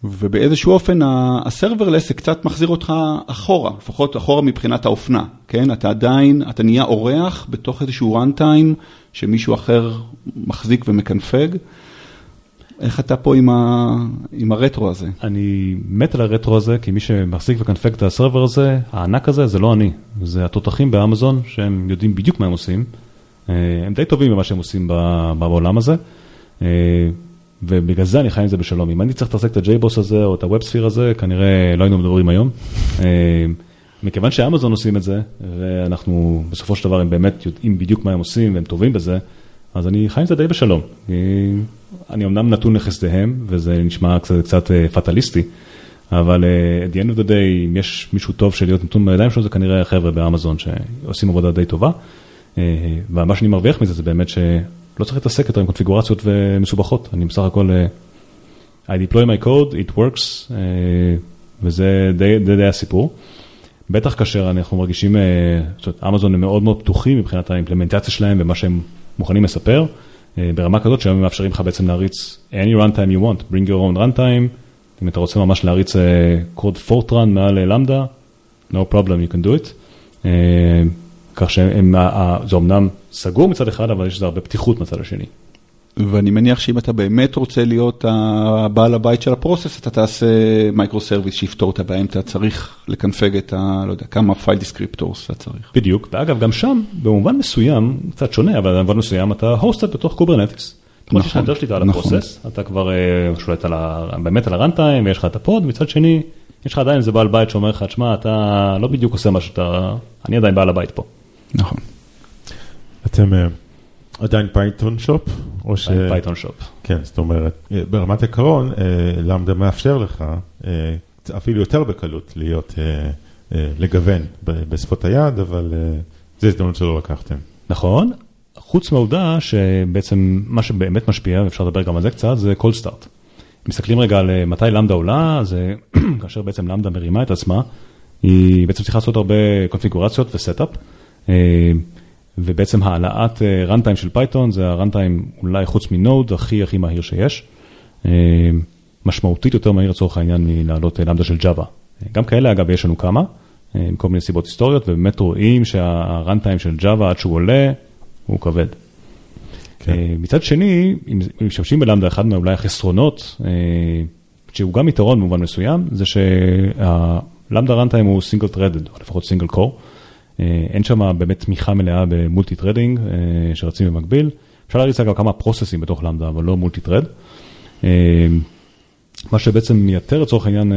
ובאיזשהו אופן הסרברלס זה קצת מחזיר אותך אחורה, לפחות אחורה מבחינת האופנה, כן? אתה עדיין, אתה נהיה אורח בתוך איזשהו runtime שמישהו אחר מחזיק ומקנפג. איך אתה פה עם, ה... עם הרטרו הזה? אני מת על הרטרו הזה, כי מי שמחזיק וקנפג את הסרבר הזה, הענק הזה, זה לא אני. זה התותחים באמזון, שהם יודעים בדיוק מה הם עושים. אה, הם די טובים במה שהם עושים בעולם הזה. אה, ובגלל זה אני חי עם זה בשלום. אם אני צריך להתעסק את ה-JBoss הזה או את ה-WebSphere הזה, כנראה לא היינו מדברים היום. אה, מכיוון שאמזון עושים את זה, ואנחנו בסופו של דבר הם באמת יודעים בדיוק מה הם עושים והם טובים בזה, אז אני חי עם זה די בשלום. אני אמנם נתון לחסדיהם, וזה נשמע קצת, קצת פטליסטי, אבל at the end of the day, אם יש מישהו טוב של להיות נתון בידיים שלו, זה כנראה החבר'ה באמזון שעושים עבודה די טובה. ומה שאני מרוויח מזה זה באמת שלא צריך להתעסק יותר עם קונפיגורציות ומסובכות. אני בסך הכל, uh, I deploy my code, it works, uh, וזה די, די, די הסיפור. בטח כאשר אנחנו מרגישים, זאת אומרת, אמזון הם מאוד מאוד פתוחים מבחינת האימפלמנטציה שלהם ומה שהם מוכנים לספר. אה, ברמה כזאת שהיום מאפשרים לך בעצם להריץ any runtime you want, bring your own runtime, אם אתה רוצה ממש להריץ קוד אה, פורטרן מעל למדה, no problem you can do it. כך שזה אומנם סגור מצד אחד, אבל יש לזה הרבה פתיחות מצד השני. ואני מניח שאם אתה באמת רוצה להיות הבעל הבית של ה process, אתה תעשה microservice שיפתור את הבעיה, אם אתה צריך לקנפג את ה... לא יודע, כמה file descriptors אתה צריך. בדיוק, ואגב, גם שם, במובן מסוים, קצת שונה, אבל במובן מסוים אתה hosted בתוך Kubernetes. כמו שיש לך יותר שליטה על נכון. ה process, אתה כבר אה, שולט באמת על ה runtime, ויש לך את ה pod, מצד שני, יש לך עדיין איזה בעל בית שאומר לך, תשמע, אתה לא בדיוק עושה מה שאתה, אני עדיין בעל הבית פה. נכון. אתם... אה, עדיין Python shop? או ש... Python shop. כן, זאת אומרת, ברמת עקרון, אה, Lambda מאפשר לך, אה, אפילו יותר בקלות, להיות, אה, לגוון בשפות היד, אבל זו הזדמנות שלא לקחתם. נכון, חוץ מהעובדה שבעצם מה שבאמת משפיע, ואפשר לדבר גם על זה קצת, זה cold start. מסתכלים רגע על מתי Lambda עולה, זה כאשר בעצם Lambda מרימה את עצמה, היא בעצם צריכה לעשות הרבה קונפיגורציות ו setup. ובעצם העלאת runtime של Python זה ה runtime אולי חוץ מ Node הכי הכי מהיר שיש. אה, משמעותית יותר מהיר לצורך העניין מלעלות Lambda של Java. גם כאלה אגב יש לנו כמה, עם כל מיני סיבות היסטוריות, ובאמת רואים שה runtime של Java עד שהוא עולה, הוא כבד. כן. אה, מצד שני, אם משתמשים ב Lambda, אחד מאולי החסרונות, אה, שהוא גם יתרון במובן מסוים, זה שה Lambda runtime הוא single threaded, או לפחות single core. אה, אין שם באמת תמיכה מלאה ב multi-threading אה, שרצים במקביל. אפשר להריץ אגב כמה פרוססים בתוך Lambda, אבל לא multi-thread. אה, מה שבעצם מייתר לצורך העניין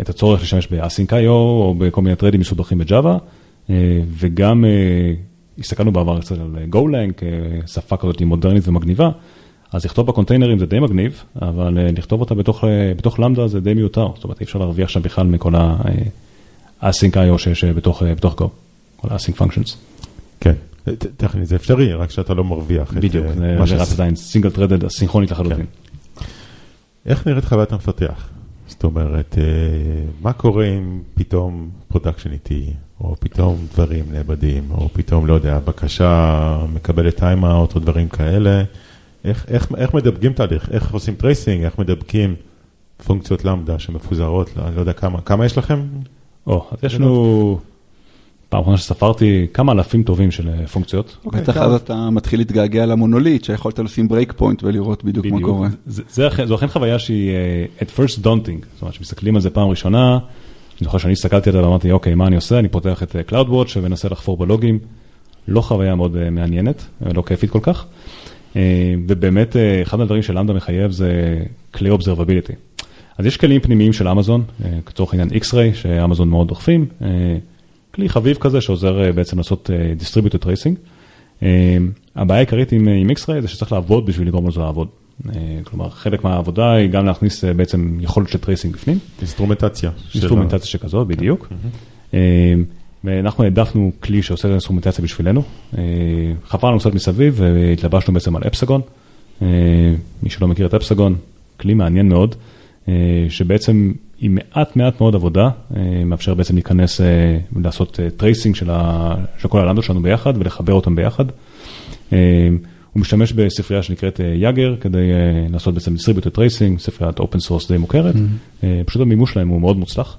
את הצורך להשתמש ב-Async.io או בכל מיני טרדים מסובכים ב Java, וגם הסתכלנו בעבר קצת על GoLang, שפה כזאת מודרנית ומגניבה, אז לכתוב בקונטיינרים זה די מגניב, אבל לכתוב אותה בתוך, בתוך למדה זה די מיותר, זאת אומרת אי אפשר להרוויח שם בכלל מכל ה-Async.io שיש בתוך, בתוך Go. כל ה-async functions. כן, טכנית זה אפשרי, רק שאתה לא מרוויח. בדיוק, זה רץ עדיין סינגל טרדד, אסינכרונית לחלוטין. איך נראית חוויית המפתח? זאת אומרת, אה, מה קורה אם פתאום production איטי, או פתאום דברים נאבדים, או פתאום, לא יודע, בקשה מקבלת timeout או דברים כאלה, איך, איך, איך מדבגים תהליך, איך עושים tracing, איך מדבגים פונקציות Lambda שמפוזרות, לא, אני לא יודע כמה, כמה יש לכם? או, אז יש לנו, פעם אחרונה שספרתי, כמה אלפים טובים של אה, פונקציות. בטח אז אתה מתחיל להתגעגע למונוליט, שיכולת לשים breakpoint ולראות בדיוק מה קורה. זה- זה אכן- זו אכן חוויה שהיא אה, at first daunting, זאת אומרת, כשמסתכלים על זה פעם ראשונה, אני זוכר שאני הסתכלתי על זה ואמרתי, אוקיי, מה אני עושה? אני פותח את אה, CloudWatch ומנסה לחפור בלוגים. לא חוויה מאוד מעניינת, לא כיפית כל כך. ובאמת, אחד מהדברים שלמדה מחייב זה כלי observability. אז יש כלים פנימיים של אמזון, לצורך העניין X-Ray, שאמזון מאוד דוחפים, כלי חביב כזה שעוזר אה, בעצם לעשות אה, distributed tracing. אה, הבעיה העיקרית עם, עם X-Ray זה שצריך לעבוד בשביל לגרום לזה לעבוד. כלומר, חלק מהעבודה היא גם להכניס בעצם יכולת של tracing בפנים, אינסטרומנטציה. אינסטרומנטציה שכזאת, בדיוק. אה, ואנחנו העדפנו כלי שעושה את האינסטרומנטציה בשבילנו. חפרנו קצת מסביב והתלבשנו בעצם על Epsagon. מי שלא מכיר את Epsagon, כלי מעניין מאוד, שבעצם עם מעט מעט מאוד עבודה, אה, מאפשר בעצם להיכנס ולעשות tracing של, ה, של כל הלמדות שלנו ביחד ולחבר אותם ביחד. אה, הוא משתמש בספרייה שנקראת אה, Jaeger כדי אה, לעשות בעצם distributed tracing, ספריית open source די מוכרת. אה, פשוט המימוש שלהם הוא מאוד מוצלח.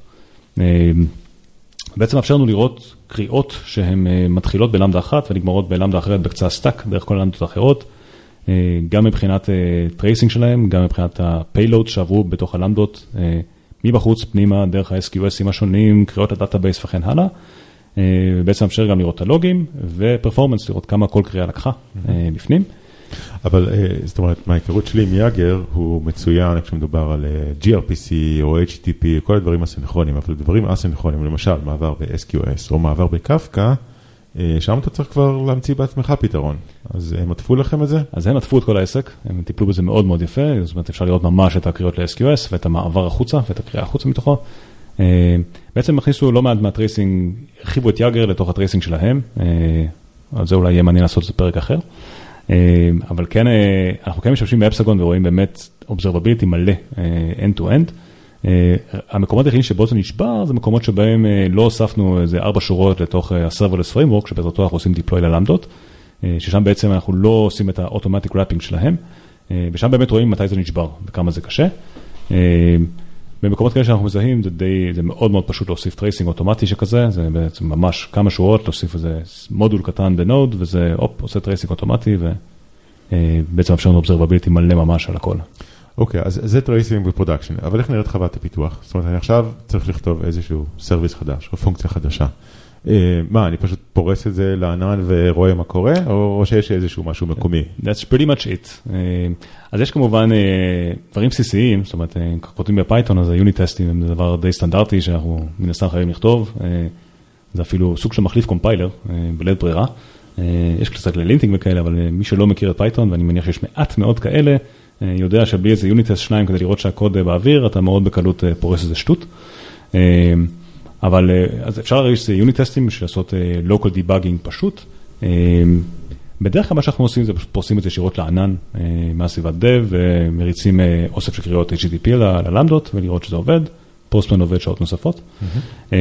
אה, בעצם מאפשר לנו לראות קריאות שהן אה, מתחילות ב Lambda אחת ונגמרות ב Lambda אחרת בקצה ה stack, דרך כל הלמדות האחרות. אה, גם מבחינת tracing שלהם, גם מבחינת ה payload שעברו בתוך הלמדות, אה, מבחוץ פנימה, דרך ה-SQSים השונים, קריאות ל database וכן הלאה. אה, ובעצם מאפשר גם לראות את הלוגים ו performance, לראות כמה כל קריאה לקחה אה, בפנים. אבל אה, זאת אומרת, מההיכרות שלי עם Jaeger, הוא מצוין כשמדובר על gRPC או HTTP, כל הדברים הסינכרונים, אבל דברים אסינכרונים, למשל מעבר ב-SQS או מעבר בקפקא, שם אתה צריך כבר להמציא בעצמך פתרון. אז הם עטפו לכם את זה? אז הם עטפו את כל העסק, הם טיפלו בזה מאוד מאוד יפה, זאת אומרת אפשר לראות ממש את הקריאות ל-SQS ואת המעבר החוצה ואת הקריאה החוצה מתוכו. אה, בעצם הכניסו לא מעט מה tracing, הרחיבו את Jaeger לתוך ה tracing שלהם, אה, על זה אולי יהיה מעניין לעשות את זה פרק אחר. אה, אבל כן, אה, אנחנו כן משתמשים ב Epsagon ורואים באמת observability מלא, אה, end to end. אה, המקומות היחידים שבו זה נשבר זה מקומות שבהם אה, לא הוספנו איזה ארבע שורות לתוך אה, ה-serverless framework שבעזרתו אנחנו עושים deploy ללמדות, ששם בעצם אנחנו לא עושים את ה-automatic wrapping שלהם, ושם באמת רואים מתי זה נשבר וכמה זה קשה. במקומות כאלה שאנחנו מזהים זה די, זה מאוד מאוד פשוט להוסיף tracing אוטומטי שכזה, זה בעצם ממש כמה שורות, להוסיף איזה מודול קטן ב Node וזה הופ, עושה tracing אוטומטי ובעצם מאפשר לנו observability מלא ממש על הכל. אוקיי, אז זה tracing ו production, אבל איך נראית חוות הפיתוח? זאת אומרת, אני עכשיו צריך לכתוב איזשהו service חדש או פונקציה חדשה. אה, מה, אני פשוט פורס את זה לענן ורואה מה קורה, או שיש איזשהו משהו מקומי? That's pretty much it. אה, אז יש כמובן אה, דברים בסיסיים, זאת אומרת, אה, כותבים ב Python, אז ה unit test ים הם דבר די סטנדרטי שאנחנו מן הסתם חייבים לכתוב. זה אפילו סוג של מחליף compiler, בלית ברירה. יש קצת ל linting וכאלה, אבל מי שלא מכיר את Python, ואני מניח שיש מעט מאוד כאלה, יודע שבלי איזה unit test שניים כדי לראות שהקוד אה, באוויר, אתה מאוד בקלות אה, פורס איזה שטות. אה, אבל אה, אז אפשר להרגיש שזה יוניט טסטים בשביל לעשות אה, local debugging פשוט. אה, בדרך כלל מה שאנחנו עושים זה פשוט פורסים את זה ישירות לענן אה, מהסביבת dev ומריצים אה, אוסף של קריאות HTTP ללמדות ולראות שזה עובד, פוסטמן עובד שעות נוספות. אה,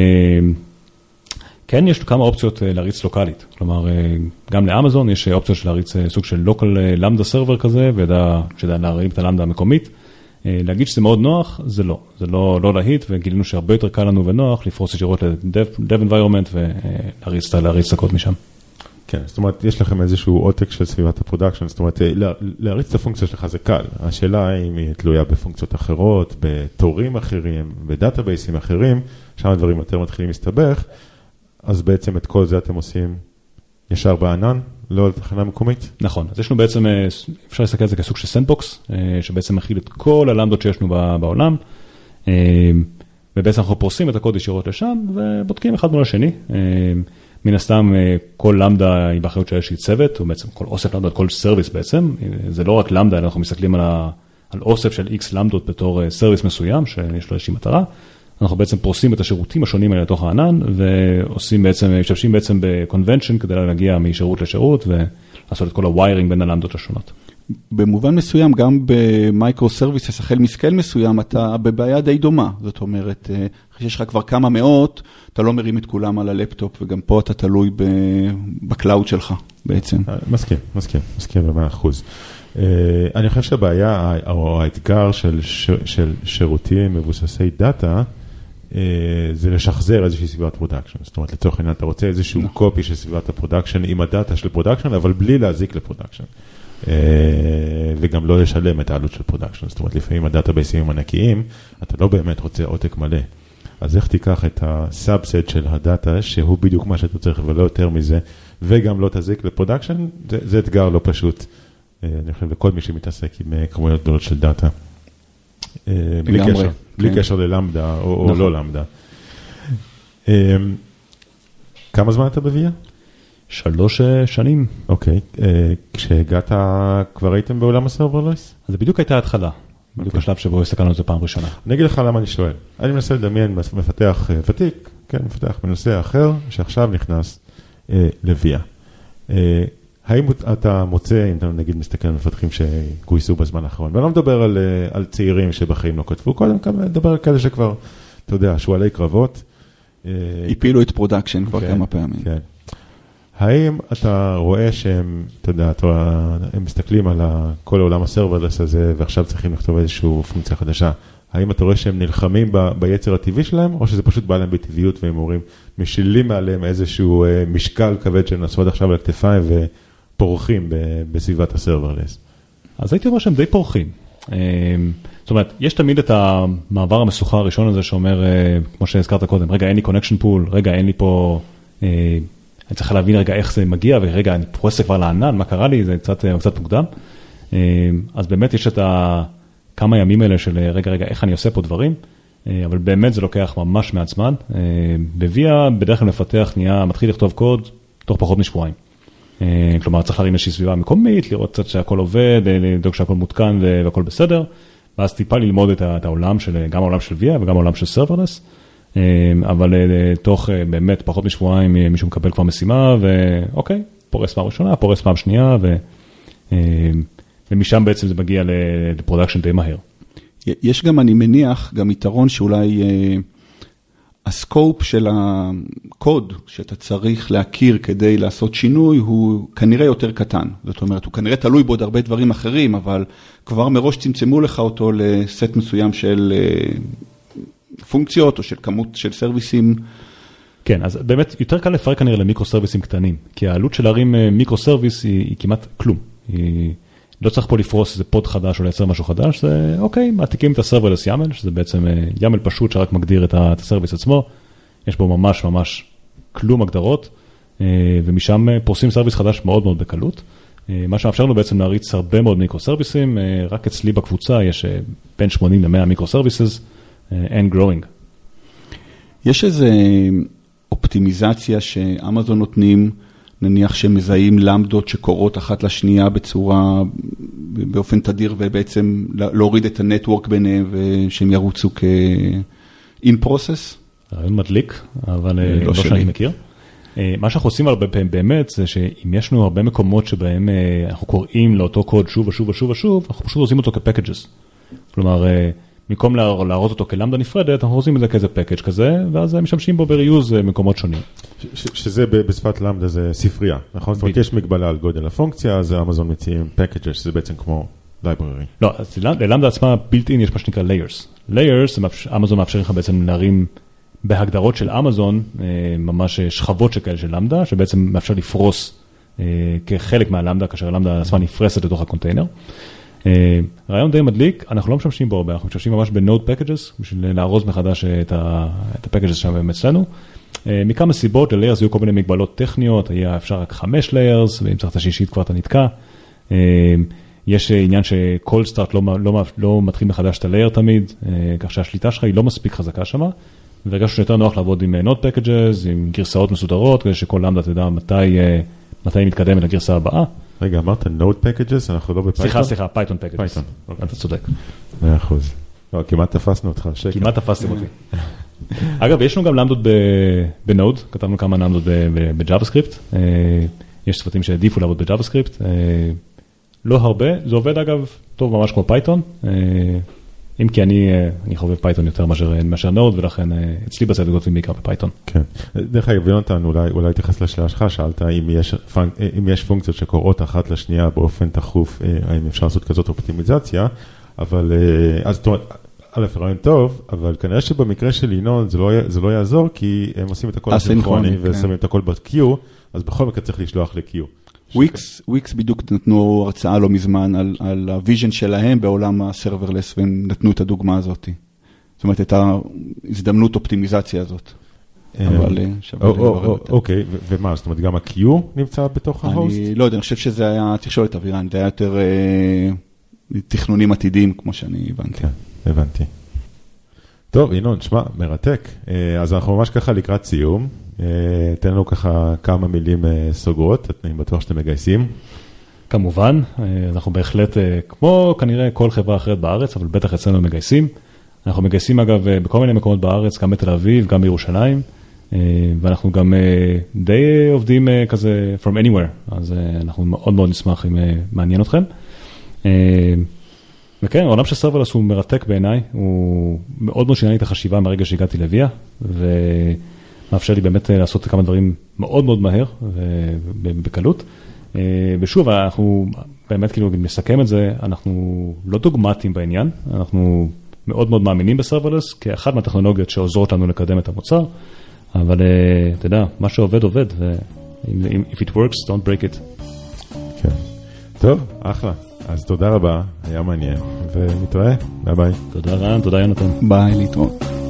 כן, יש כמה אופציות אה, להריץ לוקאלית, כלומר, אה, גם לאמזון יש אה, אופציות של להריץ סוג של אה, למדה סרבר כזה, שידע להרים את הלמדה המקומית. להגיד שזה מאוד נוח, זה לא, זה לא, לא להיט, וגילינו שהרבה יותר קל לנו ונוח לפרוס ישירות ל-dev environment ולהריץ להריץ את הקוד משם. כן, זאת אומרת, יש לכם איזשהו עותק של סביבת ה production, זאת אומרת, לה- להריץ את הפונקציה שלך זה קל. השאלה האם היא תלויה בפונקציות אחרות, בתורים אחרים, ב database ים אחרים, שם הדברים יותר מתחילים להסתבך, אז בעצם את כל זה אתם עושים ישר בענן, לא על תחנה מקומית? נכון, אז יש לנו בעצם, אה, אפשר להסתכל על זה כסוג של sandbox, אה, שבעצם מכיל את כל הלמדות שיש לנו בעולם, אה, ובעצם אנחנו פורסים את הקוד ישירות לשם ובודקים אחד מול השני. מן הסתם כל למדה היא באחריות של איזושהי צוות, או בעצם כל אוסף למדות, כל service בעצם, זה לא רק למדה, אלא אנחנו מסתכלים על, ה, על אוסף של איקס למדות בתור service מסוים, שיש לו איזושהי מטרה. אנחנו בעצם פורסים את השירותים השונים האלה לתוך הענן, ועושים בעצם, משתמשים בעצם ב-convention כדי להגיע משירות לשירות, ולעשות את כל ה wiring בין הלמדות השונות. במובן מסוים, גם ב micro services, החל מ scale מסוים, אתה בבעיה די דומה. זאת אומרת, אה, אחרי שיש לך כבר כמה מאות, אתה לא מרים את כולם על הלפטופ, וגם פה אתה תלוי ב cloud שלך בעצם. אה, מסכים, מסכים, מסכים במאה אחוז. אה, אני חושב שהבעיה, או האתגר של, של שירותים מבוססי דאטה, זה לשחזר איזושהי סביבת production. זאת אומרת, לצורך העניין, אתה רוצה איזשהו copy נכון. של סביבת ה production עם הדאטה של production, אבל בלי להזיק ל production. אה, וגם לא לשלם את העלות של production. זאת אומרת, לפעמים ה database ים ענקיים, אתה לא באמת רוצה עותק מלא. אז איך תיקח את ה subset של הדאטה, שהוא בדיוק מה שאתה צריך ולא יותר מזה, וגם לא תזיק ל production, זה, זה אתגר לא פשוט, אה, אני חושב, לכל מי שמתעסק עם אה, כמויות גדולות של דאטה. בלי קשר, בלי כן. קשר ללמדה או, נכון. לא למדה. כמה זמן אתה בוויה? שלוש אה, שנים. אוקיי, אה, כשהגעת כבר הייתם בעולם הסרברלס? זה בדיוק הייתה ההתחלה, בדיוק אוקיי. השלב שבו הסתכלנו על זה פעם ראשונה. אני אגיד לך למה אני שואל. אני מנסה לדמיין מפתח אה, ותיק, כן, מפתח בנושא אחר, שעכשיו נכנס לוויה. האם אתה מוצא, אם אתה נגיד מסתכל על מפתחים שגויסו בזמן האחרון, ואני לא מדבר על, על צעירים שבחיים לא כתבו, קודם כל מדבר על כאלה שכבר, אתה יודע, שועלי קרבות. הפילו את production כבר כן, כמה פעמים. כן. האם אתה רואה שהם, אתה יודע, אתה, הם מסתכלים על כל העולם ה serverless הזה ועכשיו צריכים לכתוב איזושהי פונקציה חדשה, האם אתה רואה שהם נלחמים ב, ביצר הטבעי שלהם, או שזה פשוט בא להם בטבעיות והם אומרים, משילים מעליהם איזשהו אה, משקל כבד שהם נשאו עד עכשיו על הכתפיים ב, בסביבת ה serverless? אז הייתי אומר שהם די פורחים. אה, זאת אומרת, יש תמיד את המעבר המשוכה הראשון הזה שאומר, אה, כמו שהזכרת קודם, רגע, אין לי connection pool, רגע, אין לי פה... אני צריך להבין רגע איך זה מגיע, ורגע, אני פורס כבר לענן, מה קרה לי, זה קצת, קצת מוקדם. אה, אז באמת יש את הכמה ימים האלה של רגע, רגע, איך אני עושה פה דברים, אה, אבל באמת זה לוקח ממש מעט זמן. אה, ב Via בדרך כלל מפתח נהיה, מתחיל לכתוב קוד תוך פחות משבועיים. כלומר, צריך להרים איזושהי סביבה מקומית, לראות קצת שהכל עובד, לדאוג שהכל מותקן והכל בסדר, ואז טיפה ללמוד את העולם של, גם העולם של Via וגם העולם של. אמ, אבל אה, תוך אה, באמת פחות משבועיים אה, מישהו מקבל כבר משימה, ואוקיי, פורס פעם ראשונה, פורס פעם שנייה, ו... ומשם בעצם זה מגיע ל production די מהר. יש גם, אני מניח, גם יתרון שאולי הסקופ של הקוד שאתה צריך להכיר כדי לעשות שינוי הוא כנראה יותר קטן. זאת אומרת, הוא כנראה תלוי בעוד הרבה דברים אחרים, אבל כבר מראש צמצמו לך אותו לסט מסוים של פונקציות או של כמות של service ים. כן, אז באמת יותר קל לפרק כנראה ל micro service ים קטנים, כי העלות של להרים אה, micro service היא, היא כמעט כלום. היא... לא צריך פה לפרוס איזה pod חדש או לייצר משהו חדש, זה אוקיי, מעתיקים את ה serverless YAML, שזה בעצם אה, YAML פשוט שרק מגדיר את ה service עצמו, יש בו ממש ממש כלום הגדרות, אה, ומשם פורסים service חדש מאוד מאוד בקלות. מה שמאפשר לנו בעצם להריץ הרבה מאוד micro service ים, רק אצלי בקבוצה יש בין 80 ל-100 micro services. and growing. יש איזו אופטימיזציה שאמזון נותנים, נניח שהם מזהים למדות שקורות אחת לשנייה בצורה, באופן תדיר ובעצם להוריד את ה network ביניהם ושהם ירוצו כ-in process? רעיון מדליק, אבל אה, לא, לא שאני מכיר. אה, מה שאנחנו עושים הרבה פעמים באמת זה שאם יש לנו הרבה מקומות שבהם אה, אנחנו קוראים לאותו קוד שוב ושוב ושוב ושוב, אנחנו פשוט עושים אותו כפקג'ס. כלומר, במקום להראות אותו כלמדה נפרדת, אנחנו עושים את זה כאיזה פקאג' כזה, ואז משתמשים בו בריוז במקומות שונים. שזה בשפת למדה זה ספרייה, נכון? זאת אומרת, יש מגבלה על גודל הפונקציה, אז אמזון מציעים פקאג' שזה בעצם כמו library. לא, אז ללמדה עצמה built in יש מה שנקרא layers. layers, אמזון מאפשר לך בעצם להרים בהגדרות של אמזון, אה, ממש שכבות שכאלה של למדה, שבעצם מאפשר לפרוס אה, כחלק מהלמדה, כאשר הלמדה עצמה נפרסת לתוך הקונטיינר. אה, רעיון די מדליק, אנחנו לא משתמשים בו הרבה, אנחנו משתמשים ממש ב Node packages, בשביל לארוז מחדש את ה packages שם אצלנו. אה, מכמה סיבות, ל-layers היו כל מיני מגבלות טכניות, היה אפשר רק חמש layers, ואם צריך את השישית כבר אתה נתקע. אה, יש עניין ש cold start לא, לא, לא מתחיל מחדש את ה-layer תמיד, כך שהשליטה שלך היא לא מספיק חזקה שמה, והרגשנו שיותר נוח לעבוד עם Node packages, עם גרסאות מסודרות, כדי שכל למדה תדע מתי, מתי היא מתקדמת לגרסה הבאה. רגע, אמרת Node Packages? אנחנו לא ב Python? סליחה, סליחה, Python Packages. Python, אוקיי. אתה צודק. מאה אחוז. לא, כמעט תפסנו אותך בשקר. כמעט תפסתם אותי. אגב, יש לנו גם למדות ב Node, כתבנו כמה למדות ב JavaScript. אה, יש צוותים שהעדיפו לעבוד ב-JavaScript. אה, לא הרבה, זה עובד אגב טוב ממש כמו Python, אה, אם כי אני, אה, אני חובב Python יותר מאשר, מאשר Node, ולכן אה, אצלי בצוות כותבים בעיקר ב-Python. כן. דרך אגב, יונתן, אולי, אולי תתייחס לשאלה שלך, שאלת אם יש, פונק, אם יש פונקציות שקוראות אחת לשנייה באופן תכוף, האם אפשר לעשות כזאת אופטימיזציה, אבל אז זאת אומרת, א', רעיון טוב, אבל כנראה שבמקרה של ינון זה לא, זה לא יעזור, כי הם עושים את הכל אסינכרוני כן. ושמים את הכל ב-queue, אז בכל מקרה צריך לשלוח ל-Q. וויקס, וויקס בדיוק נתנו הרצאה לא מזמן על, על הוויז'ן שלהם בעולם הסרברלס, והם נתנו את הדוגמה הזאת. זאת אומרת, את ההזדמנות אופטימיזציה הזאת. אה, אבל אה, שווה לדבר אותה. אוקיי, ומה, זאת אומרת, גם ה-Q נמצא בתוך ההוסט? אני לא יודע, אני חושב שזה היה תקשורת אווירן, זה היה יותר אה, תכנונים עתידיים, כמו שאני הבנתי. כן, הבנתי. טוב, ינון, שמע, מרתק. אז אנחנו ממש ככה לקראת סיום. אה, תן לנו ככה כמה מילים אה, סוגרות, אני בטוח שאתם מגייסים. כמובן, אה, אנחנו בהחלט, כמו כנראה כל חברה אחרת בארץ, אבל בטח אצלנו מגייסים. אנחנו מגייסים אגב בכל מיני מקומות בארץ, גם בתל אביב, גם בירושלים, ואנחנו גם די עובדים כזה from anywhere, אז אנחנו מאוד מאוד נשמח אם מעניין אתכם. וכן, העולם של serverless הוא מרתק בעיניי, הוא מאוד מאוד שינה לי את החשיבה מהרגע שהגעתי לוויה, מאפשר לי באמת אה, לעשות כמה דברים מאוד מאוד מהר ובקלות. אה, ושוב, אנחנו באמת כאילו, נסכם את זה, אנחנו לא דוגמטיים בעניין, אנחנו מאוד מאוד מאמינים ב-serverless כאחת מהטכנולוגיות שעוזרות לנו לקדם את המוצר, אבל אה, אתה יודע, מה שעובד עובד, ו-if it works, don't break it. כן. טוב, אחלה. אז תודה רבה, היה מעניין, ונתראה, ביי ביי. תודה רן, תודה יונתן. ביי, להתראות.